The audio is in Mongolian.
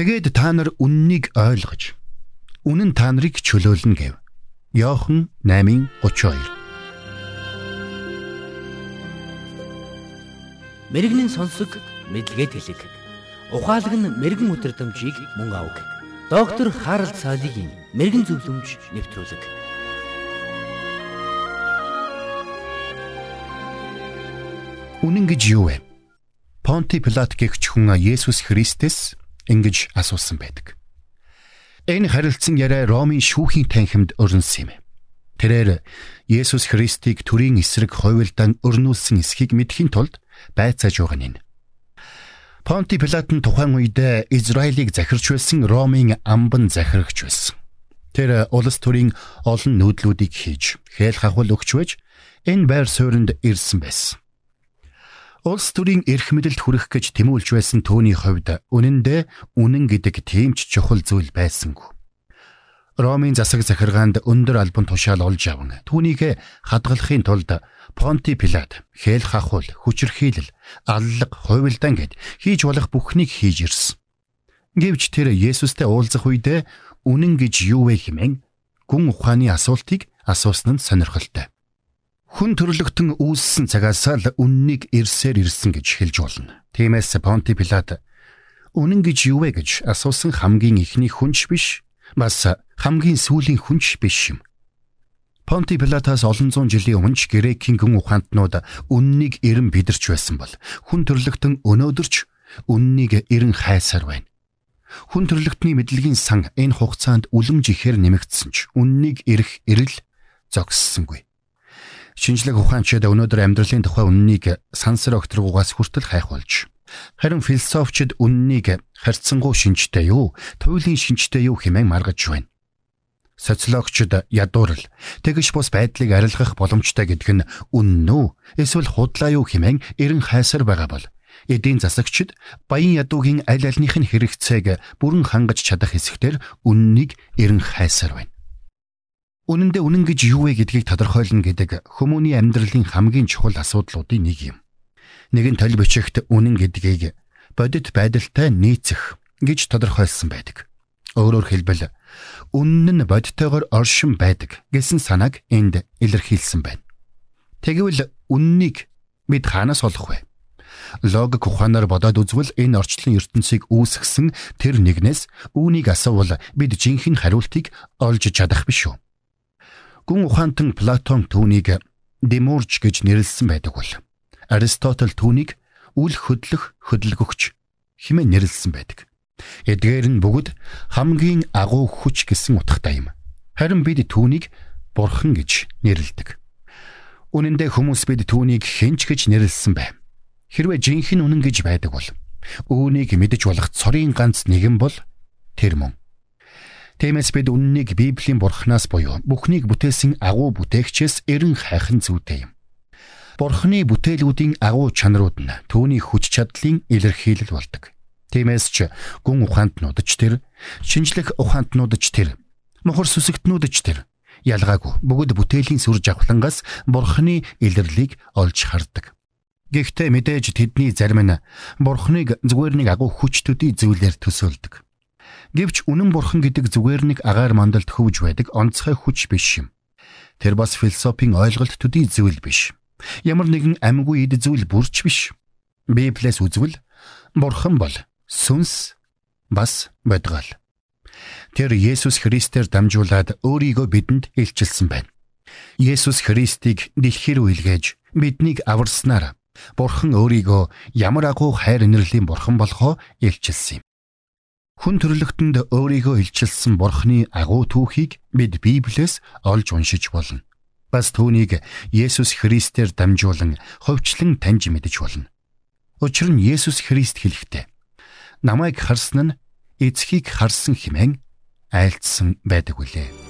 Тэгээд та нар үннийг ойлгож үнэн та нарыг чөлөөлнө гэв. Йохан 8:32 Мэргэний сонсог мэдлэгэд хэлэг. Ухаалаг нь мэрэгэн өдрөмжийг мөн авг. Доктор Харалт цаалогийн мэрэгэн зөвлөмж нэвтрүүлэг. Үнэн гэж юу вэ? Понти Пилат гэгч хүн Есүс Христэс ингэж асуусан байдаг. Энэ харилцсан яриа Ромын шүүхийн танхимд өрнөсөн юм. Тэрээр Есүс Христийг төрийн эсрэг хойволдан өрнүүлсэн эсхийг мэдхийн тулд байцааж байгаа нь. Понти Пилат нь тухайн үед Израилийг захирч байсан Ромын амбан захирагч байсан. Тэр улс төрийн олон нүүдлүүдийг хийж, хээл хахвал өгч байж энэ байр суурьнд ирсэн байсан. Улс төрийн эрх мэдэлд хүрэх гэж тэмүүлж байсан түүний хувьд үнэндээ үнэн гэдэг тийм ч чухал зүйл байсангүй. Ромын засаг захиргаанд өндөр албан тушаал олж аван түүнийг хадгалахын тулд Понти Пилат хээл хахуул, хүчрхийлэл, аллаг, хувилдаан гэд хийж болох бүхнийг хийж ирсэн. Гэвч тэр Есүстэй уулзах үед үнэн гэж юу вэ хэмээн гүн ухааны асуултыг асуусан нь сонирхолтой хүн төрлөختөн үүссэн цагаас л үннийг ирсээр ирсэн гэж хэлж болно. Тиймээс Понти Пилат үнэн гэж юу вэ гэж асуусан хамгийн ихний хүнч биш бас хамгийн сүүлийн хүнч биш юм. Понти Пилатаас олон зуун жилийн өмнө Грекийн гүн ухаантнууд үннийг эрен бидэрч байсан бол хүн төрлөختөн өнөөдөрч үннийг эрен хайсаар байна. Хүн төрлөختний мэдлэгийн сан энэ хугацаанд үлэмж ихээр нэмэгдсэн ч үннийг эрэх эрэл зогссонгүй. Шинжлэх ухаанчид өнөөдөр амьдралын тухай үннийг сансар огтргуугаас хүртэл хайх болж харин философчид үннийг харьцангуй шинжтэй юу, туйлын шинжтэй юу хэмээн маргаж байна. Социологчид ядуурл тэгш бус байдлыг арилгах боломжтой гэдг нь үнэн үү эсвэл худлаа юу хэмээн эрен хайсар байгаа бол эдийн засагчид баян ядуугийн аль альных нь хэрэгцээг бүрэн хангаж чадах хэсэгтэр үннийг эрен хайсаар байна. Үнэн дээр үнэн гэж юу вэ гэдгийг тодорхойлно гэдэг хүмүүний амьдралын хамгийн чухал асуудлуудын нэг юм. Нэгэн тол бичигт үнэн гэдгийг бодит байдалтай нийцэх гэж тодорхойлсон байдаг. Өөрөөр хэлбэл үнэн нь бодитойгоор оршин байдаг гэсэн санааг энд илэрхийлсэн байна. Тэгвэл үннийг бид хаанаас олох вэ? Логик ухаанаар бодоод үзвэл энэ орчлон ертөнцийг үүсгэсэн тэр нэгнээс үүнийг асуувал бид жинхэнэ хариултыг олж чадах биш үү? Гүн ухаантан Платон түүнийг Демурж гэж нэрлсэн байдаг бол Аристотель түүнийг үл хөдлөх хөдөлгөгч хэмээн нэрлсэн байдаг. Эдгээр нь бүгд хамгийн агуу хүч гэсэн утгатай юм. Харин бид түүнийг бурхан гэж нэрлэдэг. Үнэн дээр хүмүүс бид түүнийг хинч гэж нэрлсэн байв. Хэрвээ жинхэнэ үнэн гэж байдаг бол үүнийг мэдэж болох цорын ганц нэгэн бол тэр мөн. Тиймээс бид үннийг Библийн бурхнаас буюу бүхнийг бүтээсэн агуу бүтээгчээс эрен хайх нь зүйтэй юм. Бурхны бүтээлүүдийн агуу чанарууд нь түүний хүч чадлын илэрхийлэл болдог. Тиймээс ч гүн ухаантнууд ч тэр, шинжлэх ухаантнууд ч тэр, мохор сүсэгтнүүд ч тэр ялгаагүй бүгд бүтээлийн сүр жавхлангаас бурхны илэрлийг олж хардаг. Гэхдээ мэдээж тэдний зарим нь бурхныг зүгээр нэг агуу хүч төдий зүйлээр төсөөлдөг. Гэвч үнэн бурхан гэдэг зүгээр нэг агаар мандалд хөвж байдаг онцгой хүч биш юм. Тэр бас философийн ойлголт төдий зүйл биш. Ямар нэгэн амьгүй эд зүйл бүрч биш. Библиэс үзвэл бурхан бол сүнс бас бодгол. Тэр Есүс Христээр дамжуулаад өөрийгөө бидэнд илчилсэн байна. Есүс Христийг дэлхий рүү илгээж биднийг аварснаар Бурхан өөрийгөө ямар агуу хайр инэрлийн бурхан болохоо илчилсэн юм. Хүн төрлөختөнд өөрийгөө илчилсэн Бурхны агуу түүхийг бид Библиэс олж уншиж болно. Бас түүнийг Есүс Христээр дамжуулан ховчлон таньж мэдэж болно. Учир нь Есүс Христ хэлэхдээ намайг харсан нь эцгийг харсан хэмээн айлцсан байдаг үлээ.